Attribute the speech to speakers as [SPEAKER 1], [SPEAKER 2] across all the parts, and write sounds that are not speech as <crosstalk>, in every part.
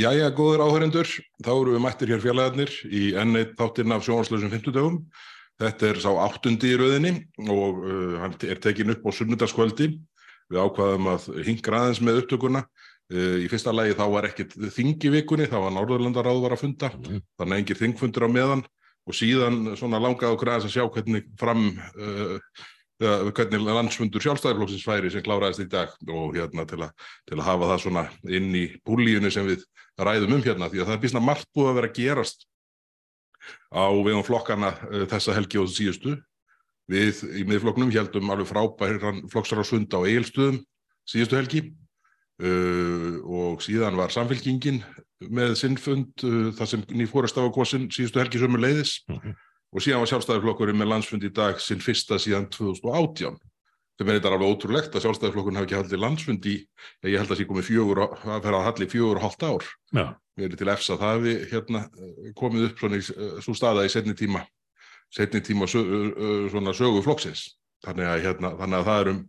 [SPEAKER 1] Jæja, góður áhörendur, þá eru við mættir hér fjarlæðarnir í enneitt þáttinn af sjónvarslösum 50 dögum. Þetta er sá áttundi í rauðinni og uh, hann er tekin upp á sunnudagskvöldi. Við ákvaðum að hingra aðeins með upptökuna. Uh, í fyrsta lagi þá var ekkit þingi vikunni, þá var Norðurlandaráð var að funda, mm. þannig að engir þingfundur á meðan og síðan svona langaði okkur aðeins að sjá hvernig fram uh, hvernig landsfundur sjálfstæðarflóksins færi sem kláraðist í dag og hérna til, a, til að hafa það svona inn í púlíunni sem við ræðum um hérna því að það er býstna margt búið að vera að gerast á vegum flokkana uh, þessa helgi og síðustu. Við í miðflokknum heldum alveg frábæran flokksar á sunda á eigilstöðum síðustu helgi uh, og síðan var samfélkingin með sinnfund uh, þar sem nýfórast á að góðsinn síðustu helgi sömur leiðis. Mm -hmm og síðan var sjálfstæðiflokkurinn með landsfund í dag sinn fyrsta síðan 2018 sem er þetta alveg ótrúlegt að sjálfstæðiflokkurinn hafi ekki haldið landsfund í ég held að það sé komið fjögur að fer að hallið fjögur og hálft ár.
[SPEAKER 2] Já.
[SPEAKER 1] við erum til efsa það við hérna, komið upp svona í svo staða í setni tíma setni tíma svona sögu flokksins. Þannig að, hérna, þannig að það er um,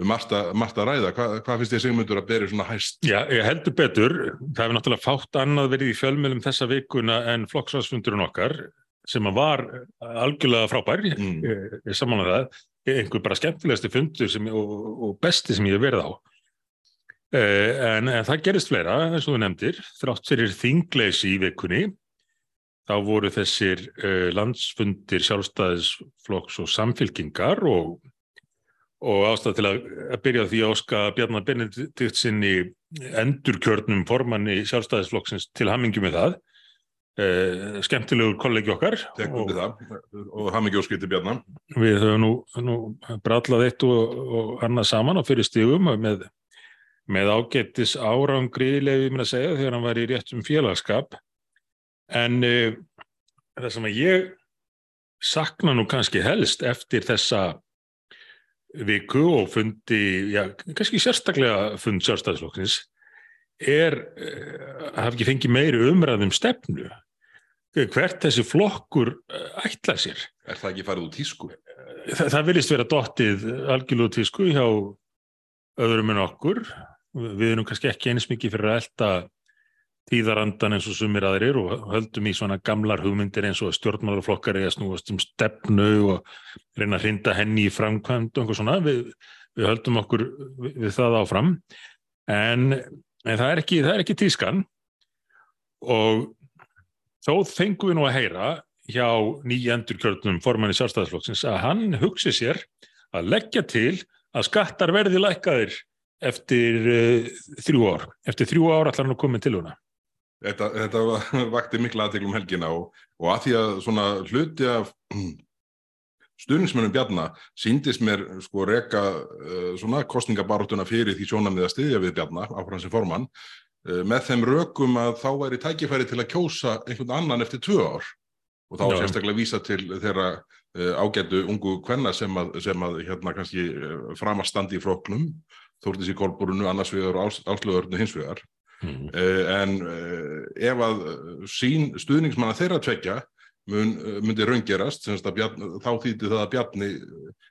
[SPEAKER 1] um margt, margt að ræða. Hva, hvað finnst ég segmundur að beri svona hæst?
[SPEAKER 2] Já, ég heldur betur. Það hefur náttúrulega fátt annað verið í fjölmjölum þessa vikuna en flokksvarsfundurinn okkar sem var algjörlega frábær mm. ég saman að það einhver bara skemmtilegasti fundur sem, og, og besti sem ég hef verið á eh, en, en það gerist fleira eins og þú nefndir, þrátt fyrir þingleysi í vikunni þá voru þessir eh, landsfundir sjálfstæðisflokks og samfylkingar og, og ástæð til að, að byrja því að óska Bjarnar Benedikt sinni endurkjörnum formanni sjálfstæðisflokksins til hamingi með það Uh, skemmtilegur kollegi okkar
[SPEAKER 1] og, og hafði ekki óskilti bjarnar
[SPEAKER 2] við höfum nú, nú brallað eitt og, og annað saman á fyrir stígum með, með ágettis árangri lefið mér að segja þegar hann var í réttum félagskap. En uh, það sem að ég sakna nú kannski helst eftir þessa viku og fundi já, kannski sérstaklega fund sjálfstæðisflokksins er að hafa ekki fengið meiri umræðum stefnu hvert þessi flokkur ætla sér.
[SPEAKER 1] Er það ekki farið úr tísku?
[SPEAKER 2] Það, það vilist vera dottið algjörlúð tísku hjá öðrum en okkur. Við erum kannski ekki eins mikið fyrir að elda tíðarandan eins og sumir aðrir og höldum í svona gamlar hugmyndir eins og stjórnmálaflokkar eða snúast um stefnu og reyna að hrinda henni í framkvæmd og einhver svona. Við, við höldum okkur við, við það áfram en en það er ekki, það er ekki tískan og þó þengum við nú að heyra hjá nýjendur kjörnum formanni sjálfstæðisflokksins að hann hugsi sér að leggja til að skattar verði lækkaðir eftir uh, þrjú ár. Eftir þrjú ár allar hann að koma til húnna.
[SPEAKER 1] Þetta, þetta vakti mikla aðteglum helgina og, og að því að svona hluti af stuðnismennum Bjarnar síndist mér sko reyka uh, svona kostningabarotuna fyrir því sjónamið að styðja við Bjarnar á fransi formann uh, með þeim rökum að þá væri tækifæri til að kjósa einhvern annan eftir tvö ár og þá Já. sérstaklega vísa til þeirra uh, ágætu ungu kvenna sem að, sem að hérna kannski framastandi í floknum, þórtis í kolburunu annars vegar og áslöðurnu hins vegar mm. en ef að sín stuðningsmanna þeirra tvekja mun, myndi raungerast bjarn, þá þýtti það að Bjarni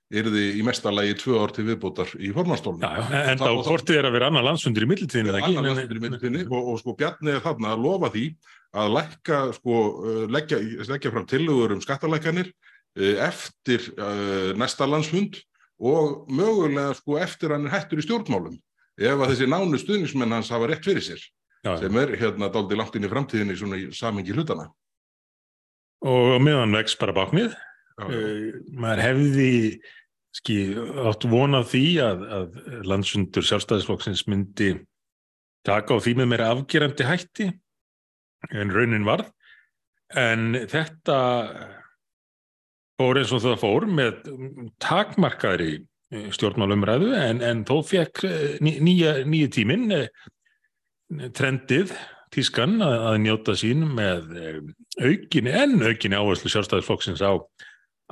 [SPEAKER 1] erði í mestarlegi tvö ár til viðbútar í formannstólunum.
[SPEAKER 2] En þá kortið er að vera annar landsfundur í
[SPEAKER 1] ekki? Annar landsfundur í mittiltíðinni og, og sko Bjarni er þarna að lofa því að lækka, sko, leggja, leggja fram tilugur um skattalækkanir eftir uh, næsta landsfund og mögulega sko eftir hann er hættur í stjórnmálum ef að þessi nánu stuðnismenn hans hafa rétt fyrir sér já, sem er hérna daldi langt inn í framtíðinni svona í samengi hlutana
[SPEAKER 2] og meðan vex bara báknið. Uh, maður hefði ski, átt vonað því að, að landsundur sjálfstæðisflokksins myndi taka á því með mér afgerandi hætti en raunin varð. En þetta fór eins og það fór með takmarkaðri stjórnmálumræðu en, en þó fekk eh, nýja, nýja tímin eh, trendið tískan að, að njóta sín með eh, aukinni en aukinni áherslu sjálfstæðisflokksins á,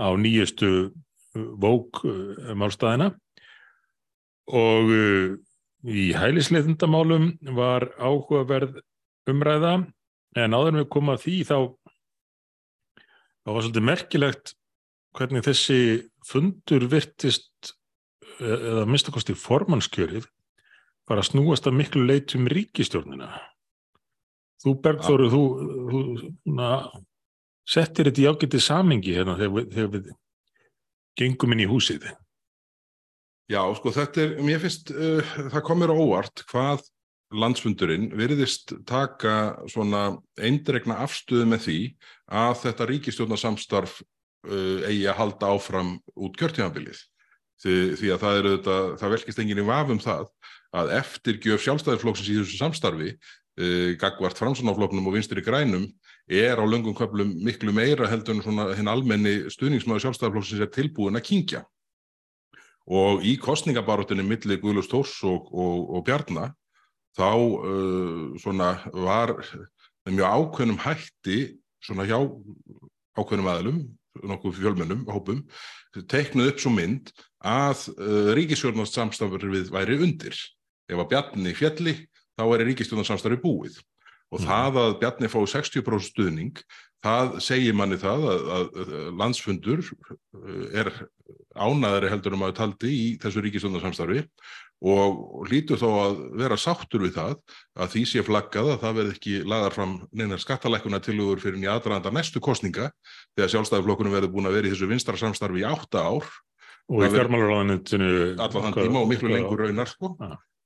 [SPEAKER 2] á nýjustu uh, vók uh, málstæðina og í hælisleitundamálum var áhugaverð umræða en áður komum að því þá þá var svolítið merkilegt hvernig þessi fundur virtist eða minnstakosti formannskjörið var að snúast að miklu leitum ríkistjórnina Þú Bergþóru, þú, þú na, settir þetta í ágætið samingi hérna þegar við, þegar við gengum inn í húsið.
[SPEAKER 1] Já, sko þetta er, mér finnst, uh, það komir óvart hvað landsfundurinn veriðist taka svona eindregna afstöðu með því að þetta ríkistjórnarsamstarf uh, eigi að halda áfram út kjörtímanbilið. Því, því að það, það velkist enginn í vafum það að eftir gjöf sjálfstæðarflokksins í þessu samstarfi gagvart fransunafloknum og vinstir í grænum er á löngum köplum miklu meira heldur en svona hinn almenni stuðningsmöðu sjálfstæðarflokksins er tilbúin að kingja. Og í kostningabaróttinni millir Guðlust Tórs og, og, og Bjarnar þá uh, svona var mjög ákveðnum hætti svona hjá ákveðnum aðlum, nokkuð fjölmennum, hópum, teiknuð upp svo mynd að uh, ríkisjórnarsamstafur við væri undir. Ef að Bjarni fjalli, þá er ríkisjórnarsamstafi búið. Og mm. það að Bjarni fái 60% stuðning, það segir manni það að, að, landsfundur uh, er ánaðari heldur um að taldi í þessu ríkisjórnarsamstafi og lítur þó að vera sáttur við það að því sé flaggað að það verð ekki lagar fram neinar skattalækuna tilugur fyrir nýja aðranda næstu kostninga þegar sjálfstæðiflokkunum verður búin að vera í þessu vinstra samstarfi í átta ár
[SPEAKER 2] og í fjármálaráðanitinu
[SPEAKER 1] allan þann tíma og miklu lengur raunar sko.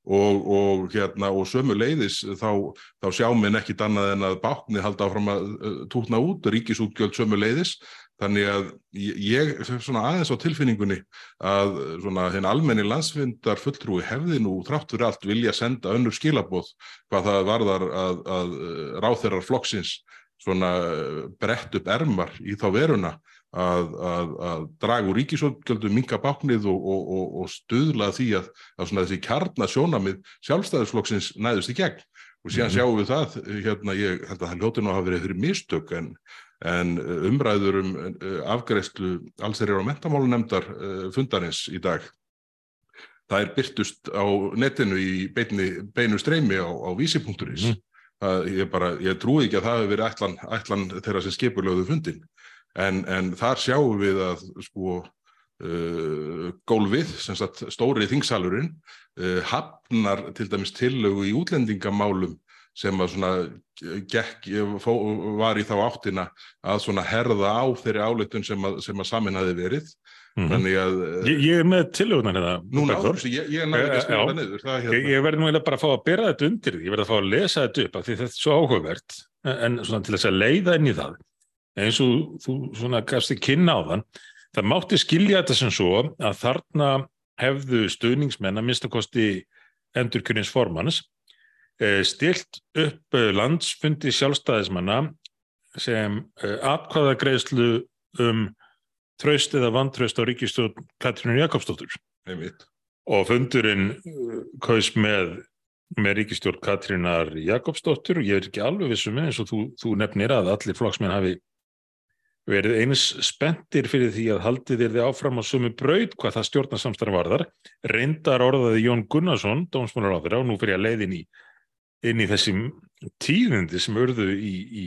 [SPEAKER 1] Og, og hérna og sömu leiðis þá, þá sjá minn ekki annað en að báknið halda áfram að uh, tútna út, ríkisútgjöld sömu leiðis Þannig að ég, svona aðeins á tilfinningunni að svona henn almenni landsvindar fulltrúi hefði nú þrátt fyrir allt vilja senda önnur skilabóð hvað það varðar að, að ráþeirar flokksins svona brett upp ermar í þá veruna að, að, að draga úr ríkisótgöldu minga báknið og, og, og, og stuðla því að þessi kjarnasjónamið sjálfstæðisflokksins næðust í gegn. Og síðan mm -hmm. sjáum við það, hérna ég held að að hafa verið fyrir mistök en en eh, umræður um eh, afgreðslu allsherjar og mentamálunemdar eh, fundarins í dag það er byrtust á netinu í beinu, beinu streymi á, á vísi.is mm. ég, ég trúi ekki að það hefur verið ætlan, ætlan þeirra sem skipurlögðu fundin en, en þar sjáum við að sko uh, gólfið, sagt, stóri þingsalurinn uh, hafnar til dæmis tillögu í útlendingamálum sem að svona gekk, var í þá áttina að svona herða á þeirri áleitun sem að, sem að samin hafi verið
[SPEAKER 2] mm -hmm. þannig að ég, ég er með tilögnan hérna
[SPEAKER 1] núna áður, ég, ég er náttúrulega ekki að skrifa það niður það
[SPEAKER 2] hérna. ég, verði nú bara að fá að bera þetta undir ég verði að fá að lesa þetta upp af því þetta er svo áhugavert en svona til þess að leiða inn í það eins og þú svona gafst þig kynna á þann það mátti skilja þetta sem svo að þarna hefðu stuðningsmenn að minnstakosti endurkynins formans Eh, stilt upp eh, landsfundi sjálfstæðismanna sem eh, atkvaða greiðslu um tröst eða vantröst á ríkistjórn Katrínu Jakobsdóttur. Og fundurinn kaus með, með ríkistjórn Katrínar Jakobsdóttur og ég er ekki alveg vissum eins og þú, þú nefnir að allir flokksmenn hafi verið eins spendir fyrir því að haldið er þið áfram á sumu braud hvað það stjórnarsamstarf varðar reyndar orðaði Jón Gunnarsson, dómsmálar á þeirra og nú fyrir að leiðin í inn í þessum tíðindi sem örðu í, í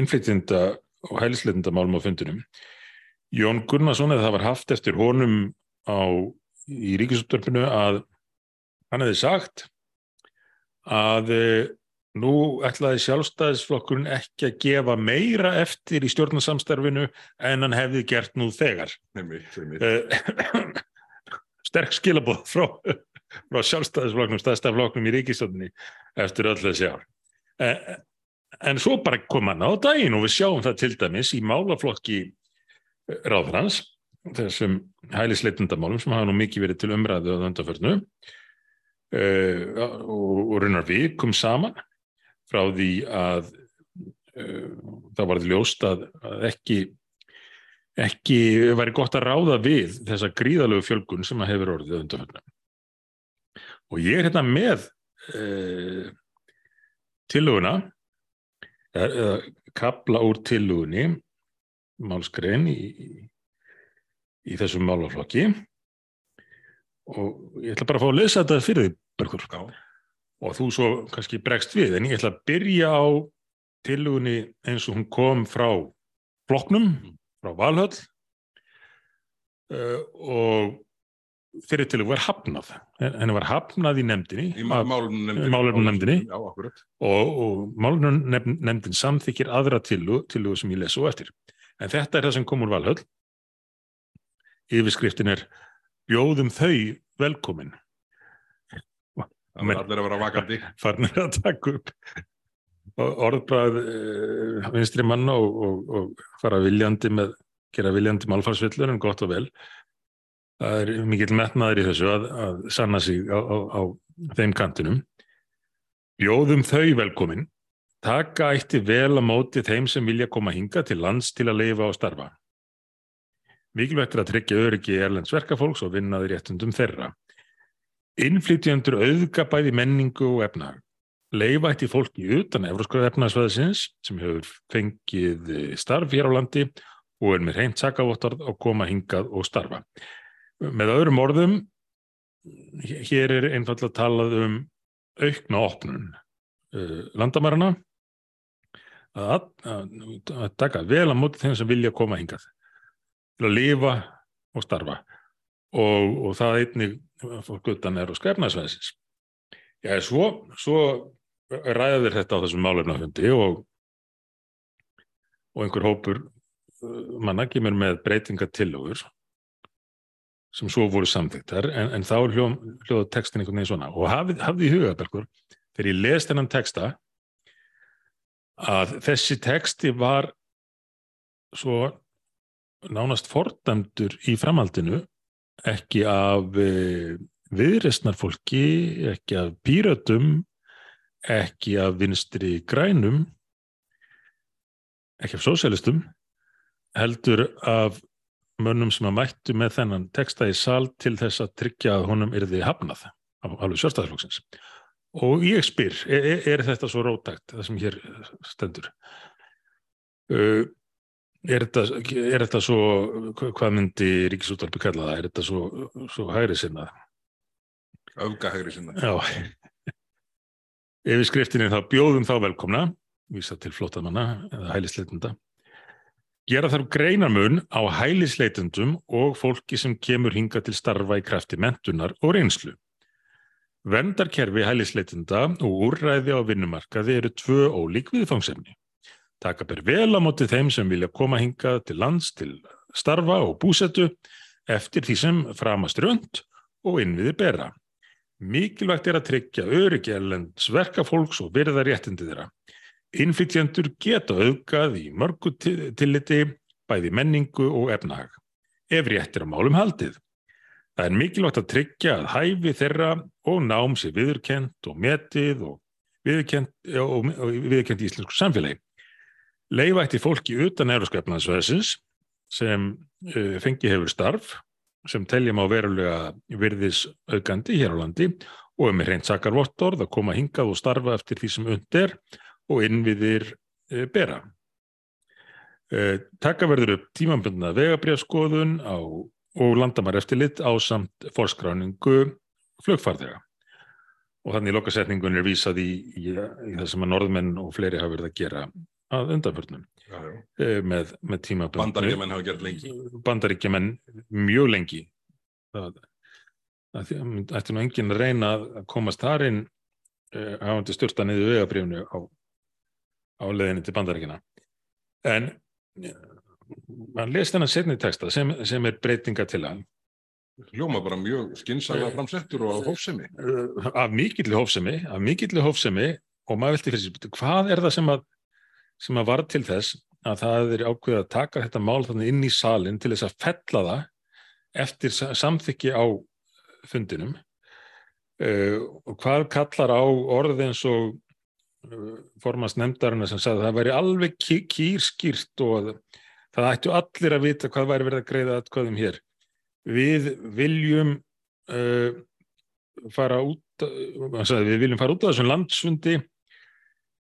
[SPEAKER 2] innflytjenda og hælisleitenda málum á fundunum. Jón Gunnarsson, eða það var haft eftir honum á, í ríkisúttarpinu að hann hefði sagt að e, nú ætlaði sjálfstæðisflokkurinn ekki að gefa meira eftir í stjórnarsamstarfinu en hann hefði gert nú þegar.
[SPEAKER 1] Nefnir. <laughs>
[SPEAKER 2] Sterk skilabóð frá frá sjálfstæðisfloknum, staðstæðfloknum í ríkistöndinni eftir öll þessi ár. En, en svo bara kom hann á daginn og við sjáum það til dæmis í málaflokki eh, ráðrans, þessum hælisleitundamálum sem hafa nú mikið verið til umræðu á þöndaförnu uh, eh, og, og raunar við kom saman frá því að uh, það varði ljóst að, ekki ekki væri gott að ráða við þessa gríðalögu fjölgun sem að hefur orðið undanförnum. Og ég er hérna með uh, tilluguna eða kapla úr tillugunni málskrein í, í þessum málaflokki. Og ég ætla bara að fá að lesa þetta fyrir því Bergur Já. Og þú svo kannski bregst við en ég ætla að byrja á tillugunni eins og hún kom frá floknum, frá Valhöll uh, og fyrir til að vera hafnað. Henni var hafnað í nefndinni.
[SPEAKER 1] Í akkurat.
[SPEAKER 2] Og, og málefnum nefndin samþykir aðra tilu, tilu sem ég lesu eftir. En þetta er það sem kom úr valhöll. Yfirskriftin er bjóðum þau velkomin.
[SPEAKER 1] Allir að vera vakandi. <laughs>
[SPEAKER 2] Farnir að taka upp orðbræð uh, vinstri manna og, og, og fara viljandi með, gera viljandi málfarsvillur en gott og vel. Það er mikill metnaður í þessu að, að sanna sig á, á, á þeim kantinum. Bjóðum þau velkomin. Taka eitti vel að móti þeim sem vilja koma hinga til lands til að leifa og starfa. Mikilvægt er að tryggja öryggi erlends verkafólks og vinnaði réttundum þeirra Innflytjandur auðga bæði menningu og efnahag. Í fólki utan Evróskra efnaðsvæðisins sem hefur fengið starf hér á landi og er með reynd sakavottarð að koma hingað og starfa. Með öðrum orðum, hér er einfallega talað um aukna opnun uh, landamærarna að, að, að taka vel á móti þeim sem vilja koma hingað til að lifa og starfa. Og, og það einnig fólk utan Evróskra efnaðsvæðisins. Já, svo, svo ræðir þetta á þessum málefnafundi og, og einhver hópur manna kemur með breytingatillögur sem svo voru samþyktar en, en þá hljóð, hljóða textin einhvern veginn svona og hafið, hafið í huga Bergur, þegar ég les þennan texta að þessi texti var svo nánast fordæmdur í framhaldinu ekki af e, viðrestnarfólki, ekki af pírötum ekki af vinstri grænum ekki af sósjálistum heldur af mönnum sem að mættu með þennan texta í sal til þess að tryggja að honum erði hafnað af alveg sjálfstæðarflokksins og ég spyr, er, e, er þetta svo rótækt það sem hér stendur? Uh, er þetta, er þetta svo hvað myndi Ríkisúttarpi kalla það? Er þetta svo, svo hægri sinnað
[SPEAKER 1] öfga hægri sinnað
[SPEAKER 2] já. Ef við skriftinni þá bjóðum þá velkomna, vísa til flottamanna eða hælisleitunda, gera þarf greinarmun á hælisleitundum og fólki sem kemur hinga til starfa í krafti mentunar og reynslu. Vendarkerfi hælisleitunda og úrræði á vinnumarkaði eru tvö ólík viðfangsefni. Taka ber vel á móti þeim sem vilja koma hinga til lands til starfa og búsetu eftir því sem framast rönd og innviði bera. Mikilvægt er að tryggja öryggi erlends verkafólks og virða réttindi þeirra. Innflytjandur geta auðgað í mörgu tilliti, bæði menningu og efnahag, ef réttir á málum haldið. Það er mikilvægt að tryggja að hæfi þeirra og nám sér viðurkent og metið og viðurkent, og viðurkent í íslensku samfélagi. Leiðvætti fólki utan Euróskapnaðsvæðsins sem uh, fengi hefur starf sem teljum á verulega virðis aukandi hér á landi og er með reynd sakarvottorð að koma hingað og starfa eftir því sem und er og innviðir e, bera. E, taka verður upp tímanbundna vegabrjáskoðun og landamær eftir lit á samt forskráningu flugfarðega. Og þannig lokasetningun er vísað í, í, í það sem að norðmenn og fleiri hafa verið að gera að undanförnum eh, með, með tímabönd
[SPEAKER 1] Bandaríkjaman hafa gert lengi.
[SPEAKER 2] Bandaríkjaman mjög lengi. Það, ætti nú enginn að reyna að komast þar inn uh, hafandi styrta niður vegabrifnu á, á leðinni til Bandaríkjana en hann lest þennan setni texta sem, sem er breytinga til hann
[SPEAKER 1] Hljóma bara mjög skynnsalega framsettur og af hófsemi.
[SPEAKER 2] eh, af mikilli hófsemi af mikilli hófsemi og maður veldi fyrir sig hvað er það sem að sem að var til þess að það er ákveðið að taka þetta mál þannig inn í salin til þess að fella það eftir samþykki á fundinum uh, og hvað kallar á orð eins og uh, formast nefndarinn sem sagði að það væri alveg kýrskýrt og það ættu allir að vita hvað væri verið að greiða að hvaðum hér. Við viljum uh, fara út, sagði, við viljum fara út af þessum landsfundi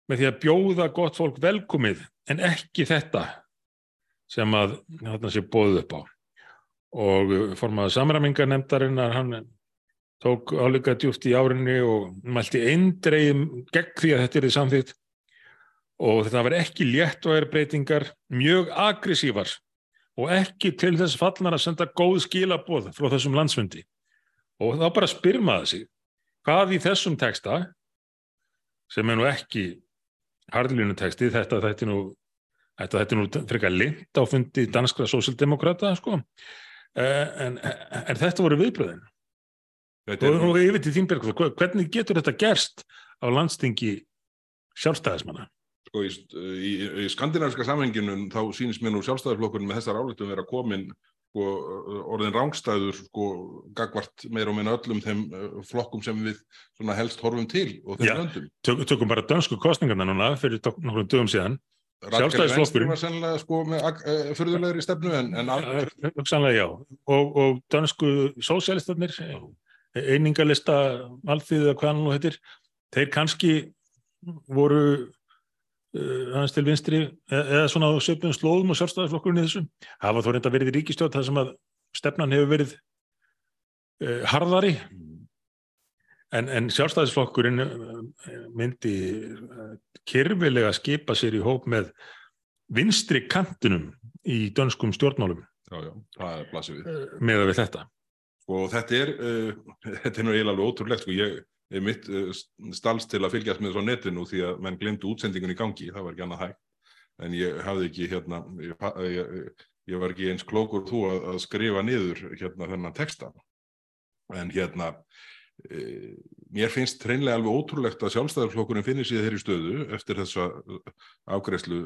[SPEAKER 2] með því að bjóða gott fólk velkomið en ekki þetta sem að þarna sé bóðið upp á. Og formaða samræmingar nefndarinnar hann tók áleika djúft í árinni og mælti eindreið gegn því að þetta er því samþýtt og þetta var ekki létt og er breytingar mjög aggressívar og ekki til þess fallnar að senda góð skilaboð frá þessum landsfundi. Og þá bara spyr maður sig hvað í þessum texta sem er nú ekki harðlínu texti, þetta, þetta er nú þetta, þetta er nú frekar lind á fundi danskra sósildemokrata sko. en, en þetta voru viðbröðin
[SPEAKER 1] er,
[SPEAKER 2] og, og yfir til Þínberg, hvernig getur þetta gerst á landstingi sjálfstæðismanna?
[SPEAKER 1] sko, í, í, í skandinaviska samhenginu þá sýnist mér nú sjálfstæðarflokkurinn með þessar áleitum vera komin sko, orðin rángstæður sko, gagvart meir og meina öllum þeim uh, flokkum sem við helst horfum til og þeim löndum.
[SPEAKER 2] Tök, tökum bara dönsku kostningarna núna fyrir nokkrum dögum síðan Sjálfstæðisflokkurinn.
[SPEAKER 1] Var sennilega sko með uh, fyrðulegri stefnu en, en al-
[SPEAKER 2] Eh, hugsanlega já og, og dönsku sósialistarnir einingalista alþýðið að hvað hann nú heitir þeir kannski voru uh, hans til vinstri e- eða svona á söpum slóðum og sjálfstæðisflokkurinn í þessu. Hafa þó reynda verið í ríkistjóð þar sem að stefnan hefur verið uh, harðari. En, en sjálfstæðisflokkurinn uh, myndi uh, kyrfilega skipa sér í hóp með vinstri kantinum í dönskum stjórnmálum.
[SPEAKER 1] Já, já, það er blasið við.
[SPEAKER 2] með þetta.
[SPEAKER 1] Og þetta er, uh, <laughs> þetta er nú eiginlega alveg ótrúlegt, sko, ég mitt uh, stalst til að fylgjast með þessu á netinu því að menn glemdu útsendingun í gangi, það var ekki annað hægt, en ég hafði ekki hérna, ég, ég, ég var ekki eins klókur þú að, að skrifa niður hérna þennan texta, en hérna, uh, mér finnst hreinlega alveg ótrúlegt að sjálfstæðarflokkurinn finnir sér þeirri stöðu eftir þessa afgreðslu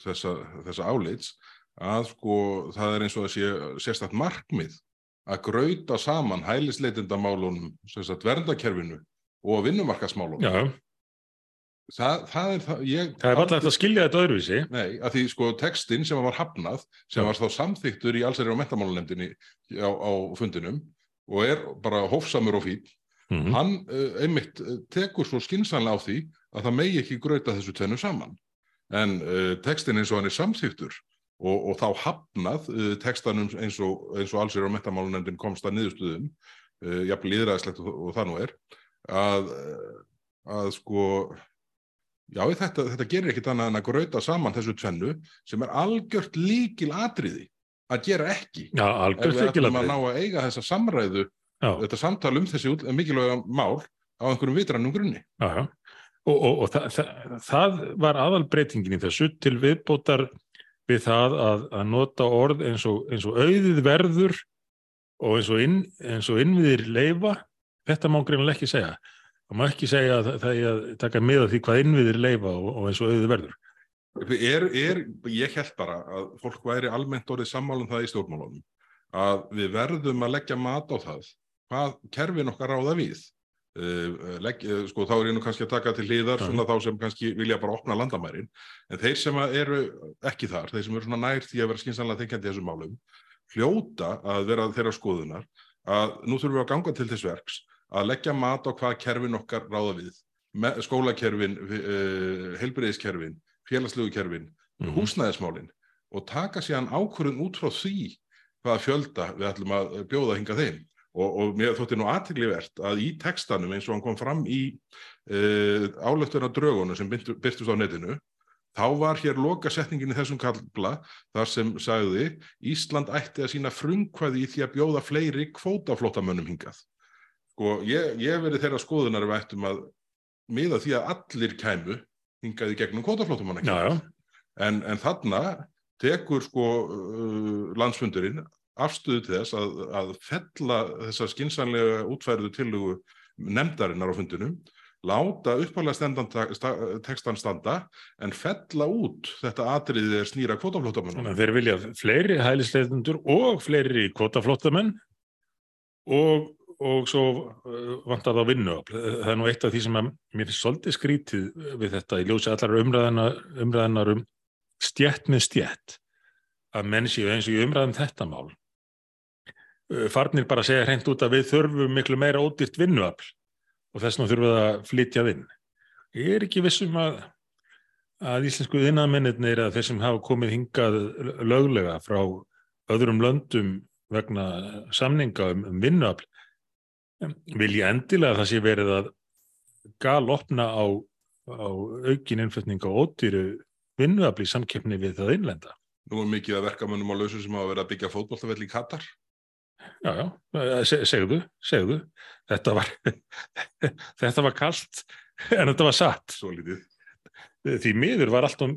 [SPEAKER 1] þessa, þessa áleits, að sko það er eins og að sé sérstætt markmið að grauta saman hælisleitindamálunum, sem sagt verndakerfinu og vinnumarkasmálunum.
[SPEAKER 2] Já,
[SPEAKER 1] Það, það er það, ég...
[SPEAKER 2] það er alltaf að skilja þetta öðruvísi
[SPEAKER 1] Nei, að því sko textin sem var hafnað, sem var þá samþyktur í allsæri og mentamálunemdini á, á fundinum og er bara hófsamur og fín,
[SPEAKER 2] mm
[SPEAKER 1] hann uh, einmitt uh, tekur svo skinsanlega á því að það megi ekki grauta þessu tvennu saman. En uh, textin eins og hann er samþyktur og, og þá hafnað uh, textanum eins og, eins og allsir og metamálunemdin komst að niðurstuðum, uh, jafnvel líðræðislegt og, og það nú er, að, uh, að sko, já þetta, þetta gerir ekkit annað en að grauta saman þessu tvennu sem er algjört líkil atriði að gera ekki.
[SPEAKER 2] Já,
[SPEAKER 1] Ef
[SPEAKER 2] algjört
[SPEAKER 1] við ætlum að ná að eiga þessa samræðu
[SPEAKER 2] Já,
[SPEAKER 1] þetta samtal um þessi mikilvæga mál á einhverjum vitrannum grunni.
[SPEAKER 2] já, já. Og, og, og það, það, það var aðalbreytingin í þessu til viðbótar við það að, að nota orð eins og, eins og auðið verður og eins og, inn, eins og innviðir leifa, þetta má greinilega ekki segja. Það má ekki segja að það- er að taka með af því hvað innviðir leifa og, og eins og auðið verður.
[SPEAKER 1] Er, er, ég held bara að fólk væri almennt orðið sammálum það í stjórnmálunum að við verðum að leggja mat á það hvað kerfin okkar ráða við. Uh, legg, uh, sko þá er ég nú kannski að taka til hliðar svona þá sem kannski vilja bara opna landamærin. En þeir sem eru ekki þar þeir sem eru svona nær því að vera skynsanlega þenkjandi í þessum málum hljóta að vera þeirra skoðunar að nú þurfum við að ganga til þess verks að leggja mat á hvað kerfin okkar ráða við. Me, skólakerfin, uh, heilbreyðiskerfin félagslegu kerfin,
[SPEAKER 2] Mhm.
[SPEAKER 1] húsnæðismálin og taka síðan ákvörðun út frá því hvaða fjölda við ætlum að bjóða hinga þeim og, og mér þótti nú aðtiglivert að í textanum eins og hann kom fram í uh, álöftunar draugunum sem byrtust á netinu þá var hér loka setningin í þessum kalla þar sem sagði Ísland ætti að sína frumkvæði í því að bjóða fleiri kvótaflótamönnum hingað. Sko, ég, ég verið þeirra skoðunar við ættum að miða því að allir kæmu hingað í gegnum
[SPEAKER 2] já,
[SPEAKER 1] en, en þarna tekur sko uh, landsfundurinn afstöðu til þess að, að fella þessa skinsanlega útfæriðu tillugu nefndarinnar á fundinum láta uppalega textan standa en fella út þetta atriði er snýra
[SPEAKER 2] að þeir vilja fleiri hælisleitundur og fleiri kvotaflóttamenn og, og svo uh, vantar það vinnuafl. Það er nú eitt af því sem að mér finnst svolítið skrítið við þetta í ljósi allar umræðanar, umræðanar um stjætt með stjætt að menn séu eins og í umræðum þetta mál farnir bara að segja hreint út að við þurfum miklu meira ódýrt vinnuafl og þess vegna þurfum við að flytja vinn. Ég er ekki vissum að að íslensku innanmennir eða þeir sem hafa komið hingað löglega frá öðrum löndum vegna samninga um, um vinnuafl vilja endilega að það sé verið að galopna á, á aukin innflutning á ódýru vinnuafli í samkeppni við það innlenda.
[SPEAKER 1] Nú er mikið að verkamönnum á lausu sem hafa verið að byggja fótbolltafell í Katar
[SPEAKER 2] Já, já, Se, segðu, segðu. Þetta var, <laughs> þetta var kallt en þetta var satt.
[SPEAKER 1] Svo lítið.
[SPEAKER 2] Því miður var, allt og,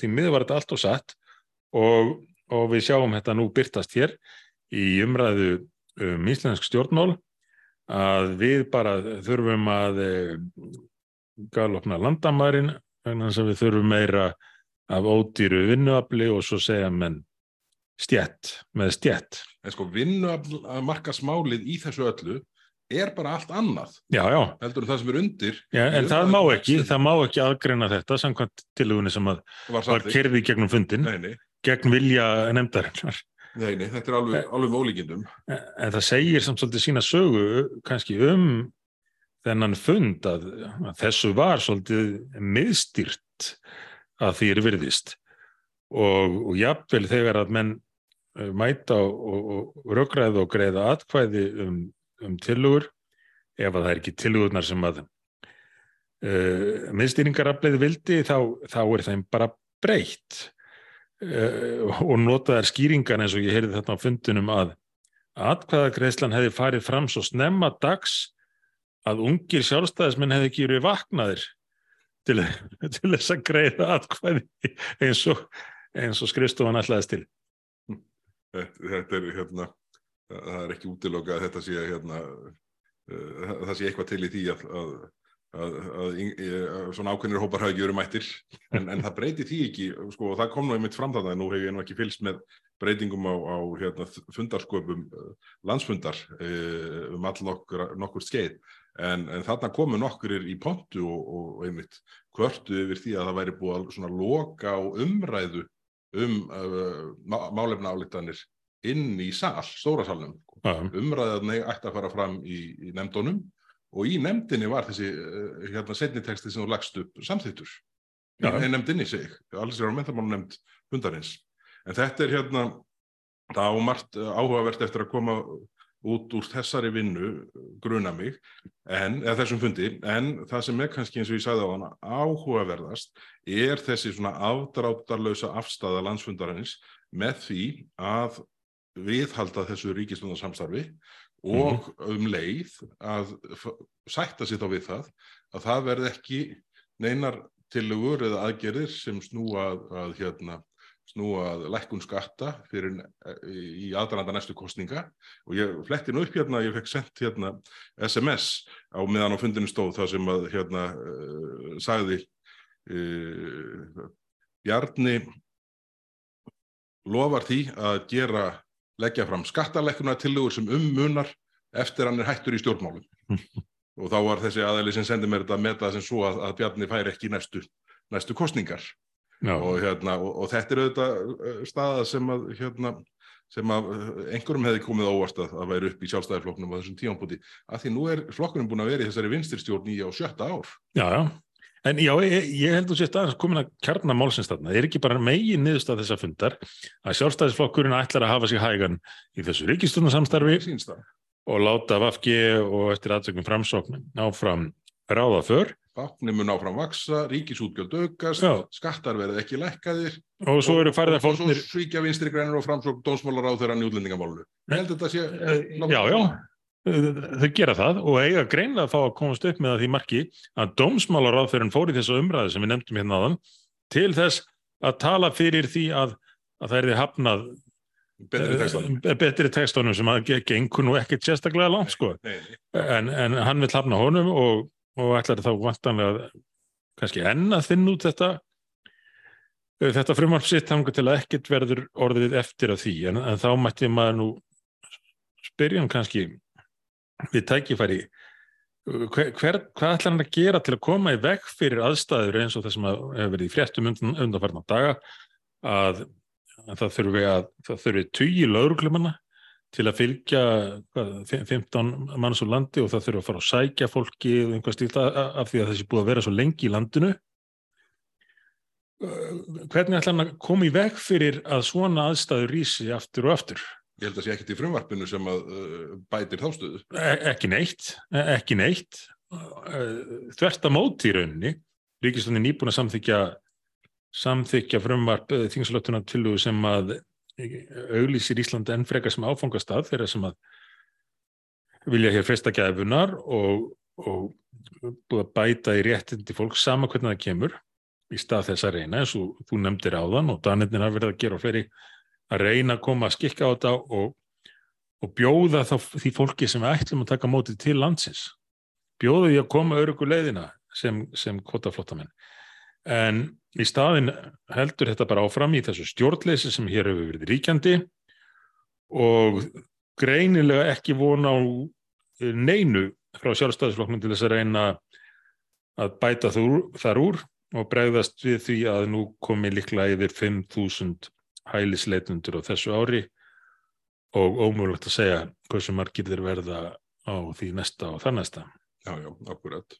[SPEAKER 2] því miður var þetta allt og satt og, og við sjáum þetta nú byrtast hér í umræðu um íslensk stjórnmál að við bara þurfum að galopna landamærin vegna þess að við þurfum meira af ódýru vinnuafli og svo segja menn stjætt með stjætt.
[SPEAKER 1] En sko vinnuafl að marka smálið í þessu öllu er bara allt annað.
[SPEAKER 2] Já, já.
[SPEAKER 1] Heldur það sem er undir.
[SPEAKER 2] Já, en það má ekki, það má ekki aðgreina þetta samkvæmt tilugunni sem að var, var kerði gegnum fundin,
[SPEAKER 1] nei, nei.
[SPEAKER 2] gegn vilja nefndarinnar.
[SPEAKER 1] Nei, nei, þetta er alveg, alveg með ólíkindum.
[SPEAKER 2] En, en það segir samt svolítið sína sögu kannski um þennan fund að, að þessu var svolítið miðstýrt að því er virðist og, og jafnvel þegar að menn mæta og, og, röggræða og greiða atkvæði um, um tilugur ef að það er ekki tilugurnar sem að uh, miðstýringarafleiði vildi þá, þá er þeim bara breytt uh, og notaðar skýringan eins og ég heyrði þarna á fundunum að atkvæðagreðslan hefði farið fram svo snemma dags að ungir sjálfstæðismenn hefði ekki verið vaknaðir til, <laughs> til þess að greiða atkvæði eins og, og skrifstofan ætlaðist til.
[SPEAKER 1] Þetta, er hérna, það er ekki útilokað að þetta sé hérna, uh, það sé eitthvað til í því að, að, að, að svona ákveðnir hópar hafi ekki verið mættir, en, en það breyti því ekki, sko, og það kom nú einmitt fram það að nú hefur ég nú ekki fylst með breytingum á, á hérna, fundarsköpum landsfundar um all nokkur, nokkur skeið. En, en þarna komu nokkurir í pontu og, og einmitt kvörtu yfir því að það væri búið að loka á umræðu um uh, málefna álíktanir inn í sal, stóra salnum.
[SPEAKER 2] Ja.
[SPEAKER 1] Umræðan ætti að fara fram í, í nefndunum og í nefndinni var þessi uh, hérna setniteksti sem þú lagst upp samþýttur. Í nefndinni sig, alls er á mentamánu nefnd hundarins. En þetta er hérna, það á margt áhugavert eftir að koma út úr þessari vinnu gruna mig, en, eða þessum fundi, en það sem er kannski eins og ég sagði á hana áhugaverðast er þessi svona afdráttarlausa afstæða landsfundarins með því að viðhalda þessu ríkistundarsamstarfi og um leið að sætta sér þá við það að það verði ekki neinar tilugur eða aðgerðir sem snúa að, að hérna snúa að lækkun skatta fyrir í aðranda næstu kostninga og ég fletti nú upp hérna, ég fekk sendt hérna SMS á meðan á fundinu stóð það sem að hérna uh, sagði uh, Bjarni lofar því að gera leggja fram skattalækkuna tilugur sem ummunar eftir hann er hættur í stjórnmálum. <laughs> Og þá var þessi aðeili sem sendi mér þetta að meta sem svo að, að Bjarni fær ekki næstu, næstu kostningar og, hérna, og, og þetta er auðvitað staða sem að, hérna, sem að einhverjum hefði komið óvart að, að væri upp í sjálfstæðarflokknum á þessum tímanbúti að því nú er flokkunum búin að vera í þessari vinstirstjórn í á sjötta ár.
[SPEAKER 2] Já, já. En já, ég, ég held að þetta er komin að kjarna málsins þarna. Það er ekki bara megin niðurst að þessa fundar að sjálfstæðisflokkurinn ætlar að hafa sig hægan í þessu ríkistunarsamstarfi og láta Vafgi og eftir aðsöknum framsókn áfram ráða för
[SPEAKER 1] Báknir mun áfram vaksa, ríkisútgjöld aukast,
[SPEAKER 2] Já.
[SPEAKER 1] skattar verði ekki lækkaðir
[SPEAKER 2] og svo eru færða
[SPEAKER 1] og, og
[SPEAKER 2] fólknir
[SPEAKER 1] svo svíkja vinstri grænir og framsókn dónsmálar á þeirra nýjútlendingamálunu. Ég held að þetta sé...
[SPEAKER 2] Eh, Já, já, þau gera það og eiga greinlega að fá að komast upp með að því marki að dómsmálaráðferðin fór í þessu umræðu sem við nefndum hérna áðan til þess að tala fyrir því að, að það er því hafnað
[SPEAKER 1] betri
[SPEAKER 2] eh, betri textunum sem að ge- gengur nú ekkert sérstaklega langt sko en, en hann vil hafna honum og, og ætlar þá vantanlega kannski enn að þinn út þetta eh, þetta frumvarp sitt þangur til að ekkert verður orðið eftir af því? En, en þá mætti maður nú spyrja hann kannski við tækifæri. Hver, hver, hvað ætlar hann að gera til að koma í veg fyrir aðstæður eins og það sem að hefur verið í fréttum undan, undanfarnar daga að, að það þurfi að það þurfi tugi lauruglumanna til að fylgja hvað, fim- 15 manns úr landi og það þurfi að fara að sækja fólki og einhvað stílt af því að þessi búið að vera svo lengi í landinu. Hvernig ætlar hann að koma í veg fyrir að svona aðstæður rísi aftur og aftur?
[SPEAKER 1] Ég held að sé ekkert í frumvarpinu sem að uh, bætir þá stöðu.
[SPEAKER 2] E ekki neitt, e ekki neitt. Þvert að móti í rauninni. Ríkistöndin nýbúin að samþykja samþykja frumvarp þingslöttunar til sem að auglýsir Íslandi enn frekar sem áfangastað þeirra sem að vilja hér festa gæfunar og, og búið að bæta í réttindi fólk sama hvernig það kemur í stað þess að reyna eins og þú nefndir áðan og Danirnir hafa verið að gera og fleiri að reyna að koma að skikka á þetta og, og bjóða þá því fólki sem við ætlum að taka mótið til landsins. Bjóða því að koma örugu leiðina sem, sem kvotaflottamenn en í staðin heldur þetta bara áfram í þessu stjórnleysi sem hér hefur verið ríkjandi og greinilega ekki vona á neinu frá sjálfstæðisflokknum til þess að reyna að bæta þar úr og bregðast við því að nú komi líklega yfir 5.000 hælisleitundur á þessu ári og ómögulegt að segja hversu margir þeir verða á því næsta og það næsta.
[SPEAKER 1] Já, já, akkurat.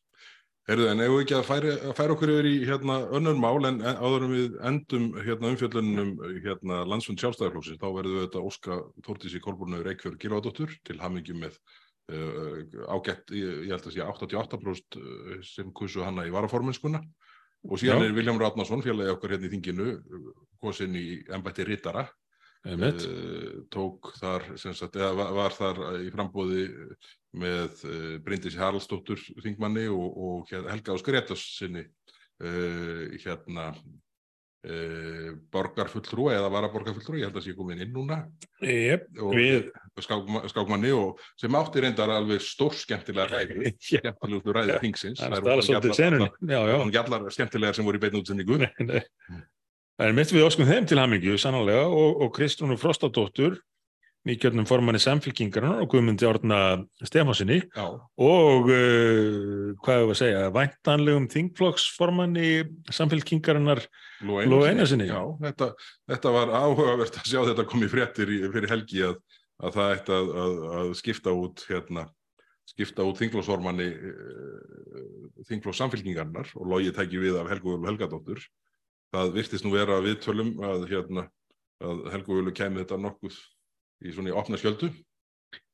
[SPEAKER 1] Herðu, en ef við ekki að færa, færa okkur yfir í hérna, önnur mál en áður en við endum hérna, umfjöldunum hérna, landsfund sjálfstæðarflóksins, þá verðum við þetta Óska Tórtísi Kolbúrnu Reykjörg Gilvardóttur til hamingjum með uh, ágætt, ég, held að sé 88% sem kursu hana í varaforminskuna og síðan Já. er Viljám Ratnarsson, félagi okkar hérna í þinginu, kosin í ennbætti Rittara tók þar, sagt, var, var þar í frambóði með uh, Bryndisi Haraldsdóttur þingmanni og, og Helga Áskar Réttas sinni uh, hérna borgarfulltrú eða varaborgarfulltrú, ég held að sé komin inn núna.
[SPEAKER 2] Yep,
[SPEAKER 1] og við... skákmanni og sem átti reyndar alveg stór skemmtilega ræði <laughs> skemmtilegustu ræði þingsins.
[SPEAKER 2] Það er
[SPEAKER 1] ekki allar skemmtilegar sem voru í beinu útsendingu
[SPEAKER 2] Það er mitt við óskum þeim til hamingju sannlega og, og Kristrúnu Frostadóttur nýgjörnum formanni samfélkingarnar og Guðmundi Árna Stefánsinni og uh, hvað hefur að segja væntanlegum þingflokksformanni samfélkingarinnar Ló Einarsinni.
[SPEAKER 1] Já, þetta, þetta var áhugavert að sjá þetta komið fréttir í, fyrir helgi að, að það ætti að, að, að skipta út hérna skipta út þingflokksformanni uh, þingflokks samfélkingarnar og logið tæki við af Helgu Helgadóttur það virtist nú vera að við tölum að, hérna, að Helgu Völu kemi þetta nokkuð í svona í opna skjöldu.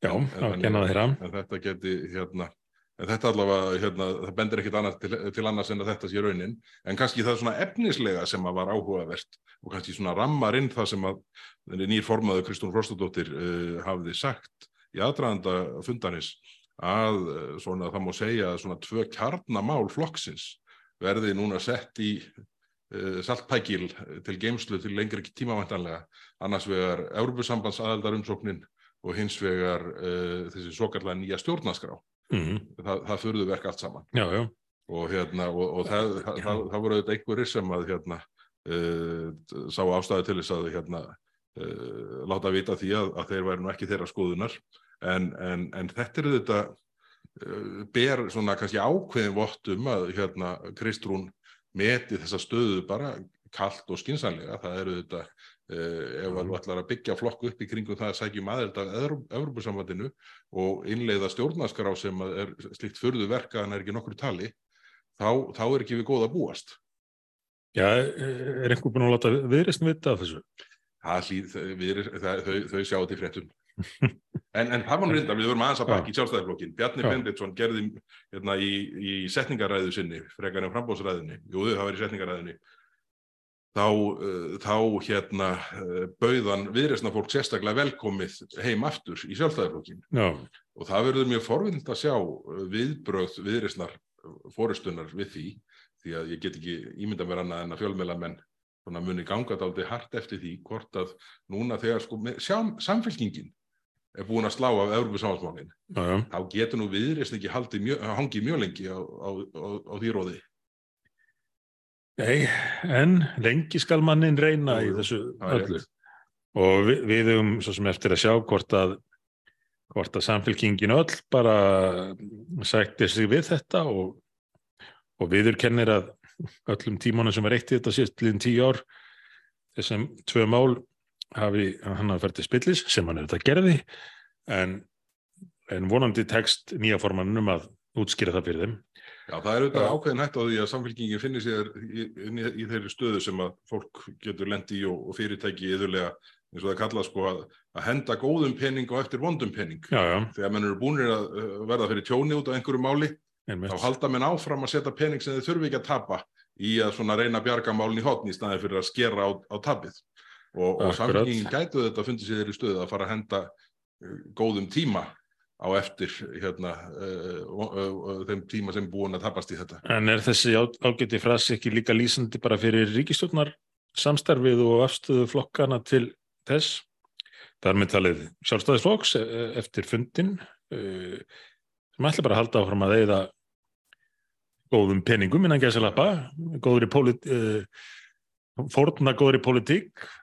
[SPEAKER 2] Já, það kennaði þeirra.
[SPEAKER 1] En þetta geti, hérna en þetta allavega, hérna, það bendir ekkit annars til, til annars en að þetta sé raunin. En kannski það svona efnislega sem að var áhugavert og kannski svona rammar inn það sem að nýr formaðu Kristún Frostadóttir uh, hafði sagt í aðdraðanda fundanis að uh, svona það má segja að svona tvö kjarnamál flokksins verði núna sett í Eh, saltpækil til geimslu til lengri tímavantanlega annars vegar Európusambands aðaldarumsóknin og hins vegar uh, þessi svo kallega nýja stjórnaskrá mm -hmm. Þa, það förðu verk allt saman.
[SPEAKER 2] Já, já.
[SPEAKER 1] og, hérna, og, og það, það, það, það voru auðvitað einhverjir sem að hérna, uh, sá ástæði til þess að hérna, uh, láta vita því að, að þeir væri nú ekki þeirra skoðunar. En, en, en þetta er þetta ber svona kannski ákveðin vottum að hérna Kristrún meti þessa stöðu bara kallt og skinsanlega. Það eru þetta, eh, ef þú ætlar að byggja flokku upp í kringum það að sækjum aðeins af Európa-sambandinu og innleiða stjórnarskrá sem er slikt förðu verka en er ekki nokkur tali, þá, þá er ekki við góða búast.
[SPEAKER 2] Já, er einhver búin að láta viðrist vita af þessu?
[SPEAKER 1] Það hlýð, við, það, þau, þau sjá þetta í fréttum. <laughs> En, en það var reyndar, við vorum aðeins að baki í sjálfstæðarflokkin. Bjarni Benditsson gerði hérna, í, í setningaræðu sinni, frekar en frambóðsræðinni, júðu það var í setningaræðinni, þá, uh, þá hérna, uh, bauðan viðresna fólk sérstaklega velkomið heim aftur í sjálfstæðarflokkin. Og það verður mjög forvind að sjá viðbröð viðresnar fórustunar við því, því að ég get ekki ímynda mér annað en að fjölmjölamenn muni ganga aldrei hart eftir því hvort að núna þegar sko, samfélkingin er búin að slá af Európa-sáhansmálinn þá getur nú viðreysn ekki hangið mjög lengi á, á, á, á því róði.
[SPEAKER 2] Nei, en lengi skal mannin reyna Jú, í þessu öllu. og við, við höfum svo sem eftir að sjá hvort að hvort að samfélkingin öll bara sættir sig við þetta og, og viður kennir að öllum tímanu sem var eitt í þetta síðan tíu ár þessum tvö mál hafi hann að ferði spillis sem hann auðvitað gerði en, en vonandi tekst nýja formannum að útskýra það fyrir þeim
[SPEAKER 1] Já, það er auðvitað ákveðin hægt á því að samfélkingin finnir sér í, í, í þeirri stöðu sem að fólk getur lendi í og, og fyrirtæki yðurlega eins og það kalla sko að, að henda góðum pening og eftir vondum pening
[SPEAKER 2] já, já.
[SPEAKER 1] þegar mann eru búinir að verða fyrir tjóni út á einhverju máli Einmitt. þá halda mann áfram að setja pening sem þið þurfi ekki að tapa í að reyna bjargamálin í hotni í staði fyrir að skera á, á tapið og, og
[SPEAKER 2] Akkurat.
[SPEAKER 1] samfélkingin gætu þetta fundið sér í stöðu að fara að henda uh, góðum tíma á eftir hérna, uh, uh, uh, þeim tíma sem búin að tapast í þetta.
[SPEAKER 2] En er þessi ágæti frasi ekki líka lýsandi bara fyrir ríkistjórnar samstarfið og afstöðu flokkana til þess? Það er með talið sjálfstæðisflokks eh, eftir fundin eh, sem ætla bara að halda áfram að eigða góðum peningum innan gæsalappa, góðri pólit, uh, fórna góðri pólitík
[SPEAKER 1] Já,
[SPEAKER 2] uh,
[SPEAKER 1] akkurat.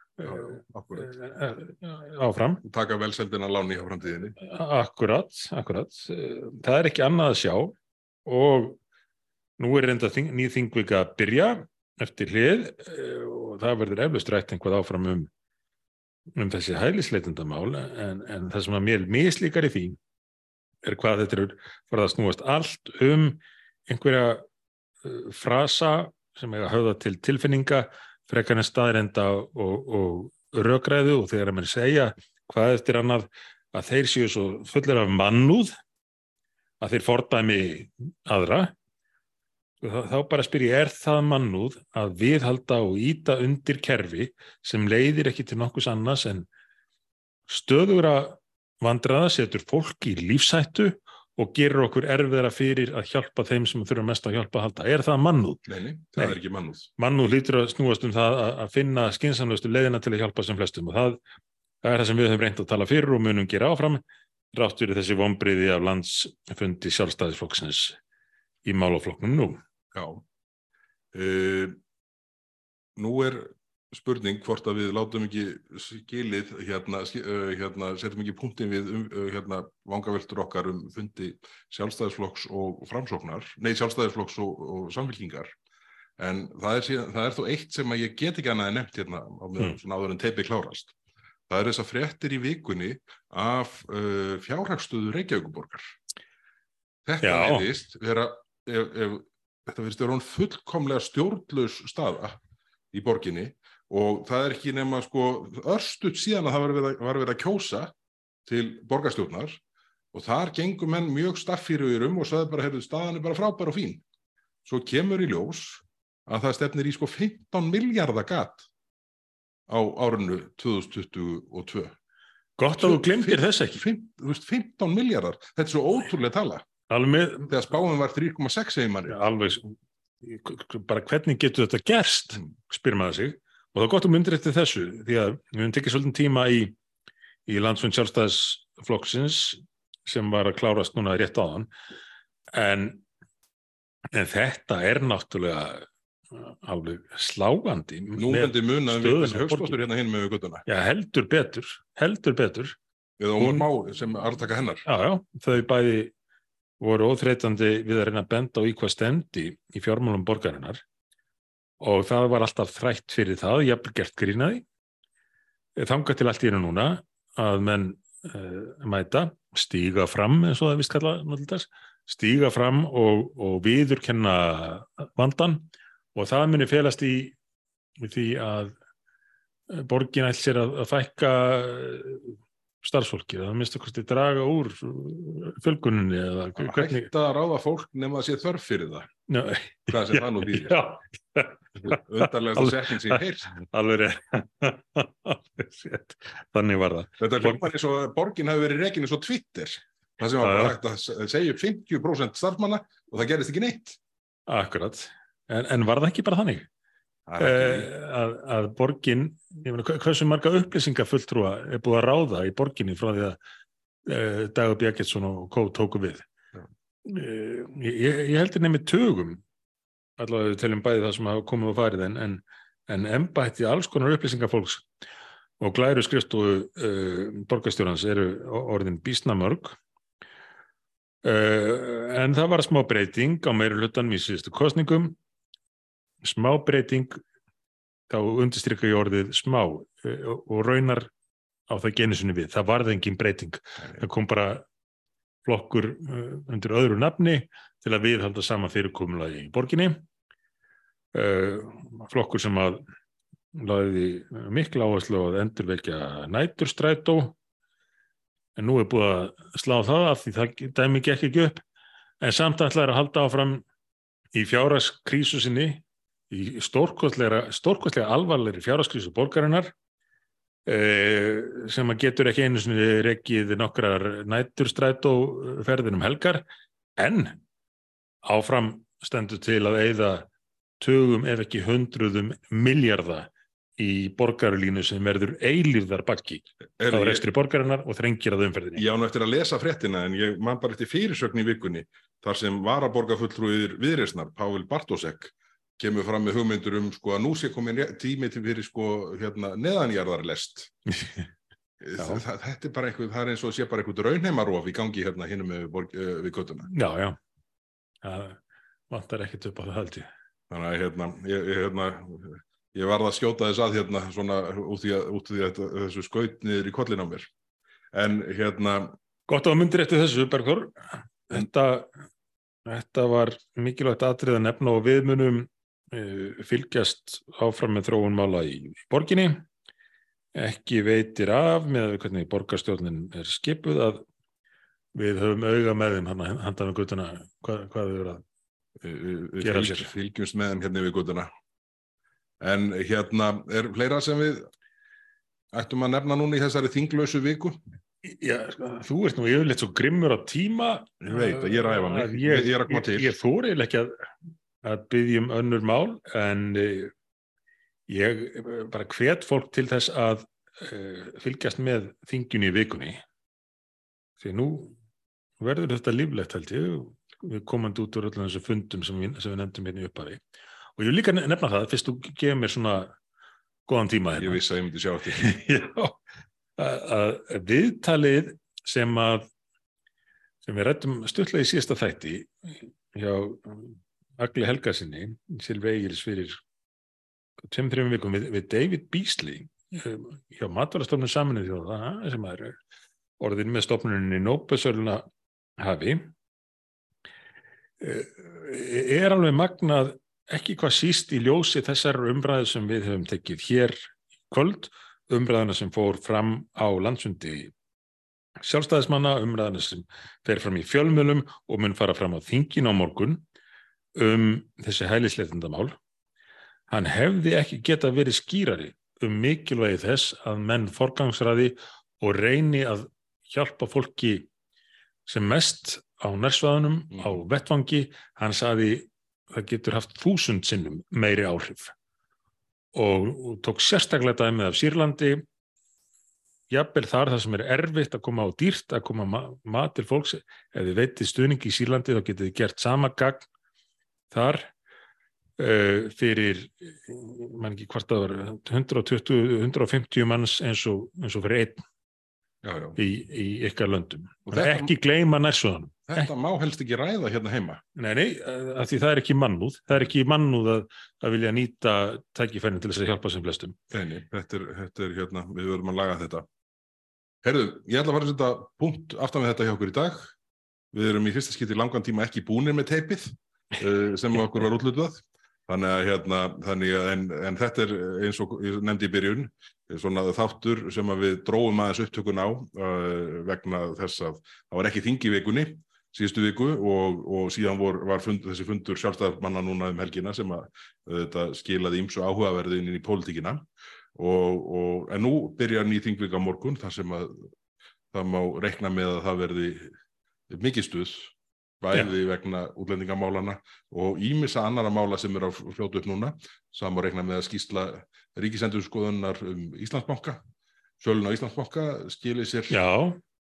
[SPEAKER 2] Áfram.
[SPEAKER 1] Taka velseldina láni á framtíðinni.
[SPEAKER 2] Akkurat, akkurat. Eh, Það er ekki annað að sjá og nú er reynda þing, ný þingvika að byrja eftir hlið eh, og það verður eflust rætt einhvað áfram um, um þessi hælisleitendamál en, en það sem að mér mislíkar í því er hvað þetta er farið að snúast allt um einhverja frasa sem eiga að höfða til tilfinninga frekar en staðrenda og, og rökræðu og þegar að mann segja hvað eftir annað að þeir séu svo fullir af mannúð að þeir fordæmi aðra þá bara spyr ég, er það mannúð að viðhalda og íta undir kerfi sem leiðir ekki til nokkus annars en stöðugra vandraða setur fólk í lífsættu og gerir okkur erfiðara fyrir að hjálpa þeim sem þurfa mest að hjálpa að halda. Er það mannúð?
[SPEAKER 1] Nei, nei, það
[SPEAKER 2] Nei.
[SPEAKER 1] er ekki mannúð.
[SPEAKER 2] Mannúð lítur að snúast um það að, finna skinsamlegustu leiðina til að hjálpa sem flestum og það, það er það sem við höfum reynt að tala fyrir og munum gera áfram rátt fyrir þessi vombriði af landsfundi sjálfstæðisflokksins í málaflokknum nú.
[SPEAKER 1] Já. Uh, nú er spurning hvort að við látum ekki skilið hérna, hérna setjum ekki punktin við um, hérna vangaveltur okkar um fundi sjálfstæðisflokks og framsóknar, nei sjálfstæðisflokks og, og samfélkingar. En það er, síðan, það er þó eitt sem að ég get ekki annað nefnt hérna á meðan
[SPEAKER 2] Mm.
[SPEAKER 1] áður en teipi klárast. Það er þessar fréttir í vikunni af uh, fjárhagstöðu Reykjavíkuborgar. Þetta
[SPEAKER 2] Já.
[SPEAKER 1] verðist vera, ef, ef, þetta verðist vera hún fullkomlega stjórnlaus staða í borginni og það er ekki nema sko örstuð síðan að það var verið, að- var verið að kjósa til borgarstjórnar og þar gengur menn mjög staffýrur um og sagði bara, heyrðu, staðan er bara frábær og fín. Svo kemur í ljós að það stefnir í sko 15 miljardar gat á árinu 2022.
[SPEAKER 2] Gott að þú glemtir þess ekki.
[SPEAKER 1] Fimm- þú veist, 15 miljardar, þetta er svo ótrúlega tala.
[SPEAKER 2] Alveg,
[SPEAKER 1] Þegar spáum var 3,6 segir manni.
[SPEAKER 2] alveg bara hvernig getur þetta gerst spyr maður sig og það er gott að myndir eftir þessu því að við höfum tekið svolítið tíma í, í landsfund sjálfstæðisflokksins sem var að klárast núna rétt áðan en, en þetta er náttúrulega uh, alveg sláandi
[SPEAKER 1] Nú
[SPEAKER 2] með-
[SPEAKER 1] myndi muna um
[SPEAKER 2] stöðuna
[SPEAKER 1] þessi
[SPEAKER 2] á borginni.
[SPEAKER 1] hérna hinn með guttuna.
[SPEAKER 2] já, heldur betur, heldur betur
[SPEAKER 1] Eða
[SPEAKER 2] Hún-
[SPEAKER 1] Má sem artaka hennar.
[SPEAKER 2] Já, já, þau bæði voru óþreytandi við að reyna að benda á í hvað stendi í fjármálum borgarinnar og það var alltaf þrætt fyrir það, jafnvel gert grínaði. Þangað til allt í hennu núna að menn uh, mæta, stíga fram eins og það vist kalla náttúrulega, stíga fram og, og viðurkenna vandan og það muni felast í, því að eh, borgin ætl sér að, að fækka eh, starfsfólki, það minnst að kosti draga úr fjölguninni eða hvernig
[SPEAKER 1] hægt að ráða fólk nema að sé þörf fyrir það. Hvað sem það nú <laughs> býðir.
[SPEAKER 2] Alveg.
[SPEAKER 1] setning sem ég heyrst. <laughs>
[SPEAKER 2] alveg rétt. Þannig var það.
[SPEAKER 1] Þetta er hljómar eins og borgin hafi verið eins og Twitter. Það sem var hægt að se- segja upp 50% starfmanna og það gerist ekki neitt.
[SPEAKER 2] Akkurat. En, en var það ekki bara þannig?
[SPEAKER 1] Það ekki
[SPEAKER 2] Eh, að, að borgin, hversu marga upplýsinga fulltrúa er búið að ráða í borginni frá því að uh, Dagur Bjarketsson og Kó tóku við. Uh, ég, ég heldur nefnir tögum, allavega við teljum bæði það sem hafa komið og farið, en, en, en embætti alls konar upplýsingafólks og glæru skrifstofu uh, borgarstjórans eru orðin bísnamörg. Uh, en það var smá breyting á meiri hlutanum í síðustu kostningum smá breyting þá undirstrykka ég orðið smá eh, og raunar á það genusinni við, það varði engin breyting. Það kom bara flokkur uh, undir öðru nafni til að viðhalda sama fyrirkomulagi í borginni. Uh, flokkur sem að laði mikla áherslu að endurvekja næturstrætó. En nú er búið að slá það af því það dæmi gekk ekki upp. En samt ætlaði að halda áfram í fjárhagskrísu sinni í stórkostlega, alvarlegri fjárhagskrísu borgarinnar sem að getur ekki einu sinni rekkið nokkrar næturstrætó ferðinum helgar en áfram stendur til að eigða tugum ef ekki hundruðum miljarda í borgarlínu sem verður eilíðar bakki á
[SPEAKER 1] ég,
[SPEAKER 2] rekstri borgarinnar og þrengir að umferðinni.
[SPEAKER 1] ég á nú eftir að lesa fréttina en ég man bara eftir fyrirsögn í vikunni þar sem varaborgarfulltrúið viðreisnar, Pávil Bartósek, kemur fram með hugmyndur um sko að nú sé komin tími til fyrir sko hérna neðanjarðarlest. <laughs> Þetta er bara einhver, það er eins og sé bara einhvern raunheimarof í gangi hérna hinnum við, borg- eh, við göttuna.
[SPEAKER 2] Já, já. Það vantar ekkert upp á það held ég.
[SPEAKER 1] Þannig að hérna, ég, ég, hérna, ég varð að skjóta þess að hérna svona út í, að, út í að, þessu skaut niður í kollin á mér. En hérna,
[SPEAKER 2] Gott að myndir eftir þessu, Bergþór. Þetta, þetta var mikilvægt atrið að nefna og við munum uh, fylgjast áfram með þróun mála í, í borginni. Ekki veitir af með hvernig borgarstjórnin er skipuð að við höfum auga með þeim handan við guttuna hvað, hvað þau eru að
[SPEAKER 1] við við
[SPEAKER 2] Gera sér.
[SPEAKER 1] fylgjumst með þeim hérna við göttuna. En hérna, er fleira sem við ættum að nefna núna í þessari þinglausu viku?
[SPEAKER 2] Já, sko, þú ert nú yfirleitt svo grimmur á tíma
[SPEAKER 1] Ég veit að ég er að æfa mig.
[SPEAKER 2] ég,
[SPEAKER 1] Ég er að koma til.
[SPEAKER 2] Ég, ég þóri ekki að, að byggja um önnur mál en uh, ég eh, bara hvet fólk til þess að uh, fylgjast með þingjunni í vikunni. Því nú verður þetta líflegt held ég við komandi út úr öllum þessu fundum sem við, sem við nefndum hérna í upphafi. Og ég vil líka nefna það fyrst þú gefur mér svona góðan tíma
[SPEAKER 1] Ég
[SPEAKER 2] hérna
[SPEAKER 1] vissi að ég myndi sjá þetta. <laughs>
[SPEAKER 2] Já, að, að viðtalið sem að sem við rættum stuttlega í síðasta þætti hjá Agli Helgasinni Silvi Egils fyrir tveim, þreim vikum við, við David Beasley um, hjá Matvarastofnun saminuð þjóða sem er orðin með stofnuninni Nóbesöluna hafi eh, er alveg magnað ekki hvað síst í ljósi þessar umræðu sem við höfum tekið hér kvöld umræðana sem fór fram á landsundi sjálfstæðismanna, umræðana sem fer fram í fjölmjölum og mun fara fram á þingin á morgun um þessi hælisleitendamál. Hann hefði ekki geta verið skýrari um mikilvægi þess að menn forgangsraði og reyni að hjálpa fólki sem mest á nærsvæðunum,
[SPEAKER 1] Mm.
[SPEAKER 2] á vettvangi. Hann saði það getur haft þúsund sinnum meiri áhrif og, og tók sérstaklega dæmið af Sýrlandi jafnvel þar það sem er erfitt að koma á dýrt að koma ma mat til fólks ef þið veitið stuðning í Sýrlandi þá getið þið gert sama gagn þar uh, fyrir mann ekki hvort það var 120, 150 manns eins og, eins og fyrir einn
[SPEAKER 1] Já, já.
[SPEAKER 2] í, í ykkar löndum
[SPEAKER 1] þetta-
[SPEAKER 2] ekki gleyma nærsöðunum
[SPEAKER 1] Þetta má helst ekki ræða hérna heima.
[SPEAKER 2] Nei, nei, af því það er ekki mannúð það er ekki mannúð að, að vilja nýta tækifærin til þess að hjálpa sem flestum
[SPEAKER 1] Nei, nei, þetta er, þetta er hérna, við verðum að laga þetta. Herðu, ég ætla að fara að setja punkt aftan við þetta hjá okkur í dag. Við erum í fyrsta skipti langan tíma ekki búnir með teipið sem okkur var útlutað. Þannig að hérna, þannig að, en, en þetta er eins og ég nefndi í byrjun, svona þáttur sem að við dróum aðeins upptökun á uh, vegna þess að það var ekki þingi vikunni, síðustu viku og, og síðan vor, var fund, þessi fundur sjálfstæðarmanna núna um helgina sem að þetta skilaði ímsu áhugaverði inn í pólitíkina og, og, en nú byrjar ný þingvika á morgun þar sem að það má reikna með að það verði mikið stuð bæði vegna útlendingamálana og ímissa annara mála sem er að fljóta upp núna. Má reikna með að skýsla ríkisendurskoðunar um Íslandsbanka Sölun á Íslandsbanka skilir sér
[SPEAKER 2] Já,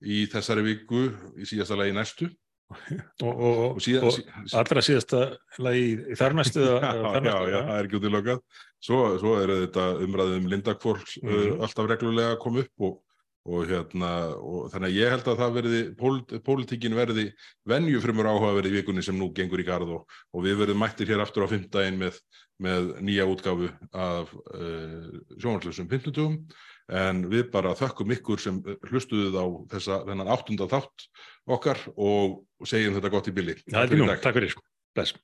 [SPEAKER 1] í þessari viku í síðasta lagi næstu. <laughs>
[SPEAKER 2] Og, og,
[SPEAKER 1] og síðan,
[SPEAKER 2] og
[SPEAKER 1] sí, sí,
[SPEAKER 2] allra síðasta lagi í þar næstu <laughs>
[SPEAKER 1] já, já, já, það er ekki útilokað. Svo, svo er þetta umræðið um Lindakvors mm
[SPEAKER 2] Mhm.
[SPEAKER 1] alltaf reglulega að koma upp og, og hérna og þannig að ég held að það verði pólit, pólitíkin verði venjufrumur áhugaverði í vikunni sem nú gengur í garð og, og við verðum mættir hér aftur á fimmdægin með, með nýja útgáfu af uh, sjónarslösum fimmtutugum en við bara þökkum ykkur sem hlustuðuð á þessa, þennan áttunda þátt okkar og segjum þetta gott í billi.
[SPEAKER 2] Það er nú, takk fyrir. Bless.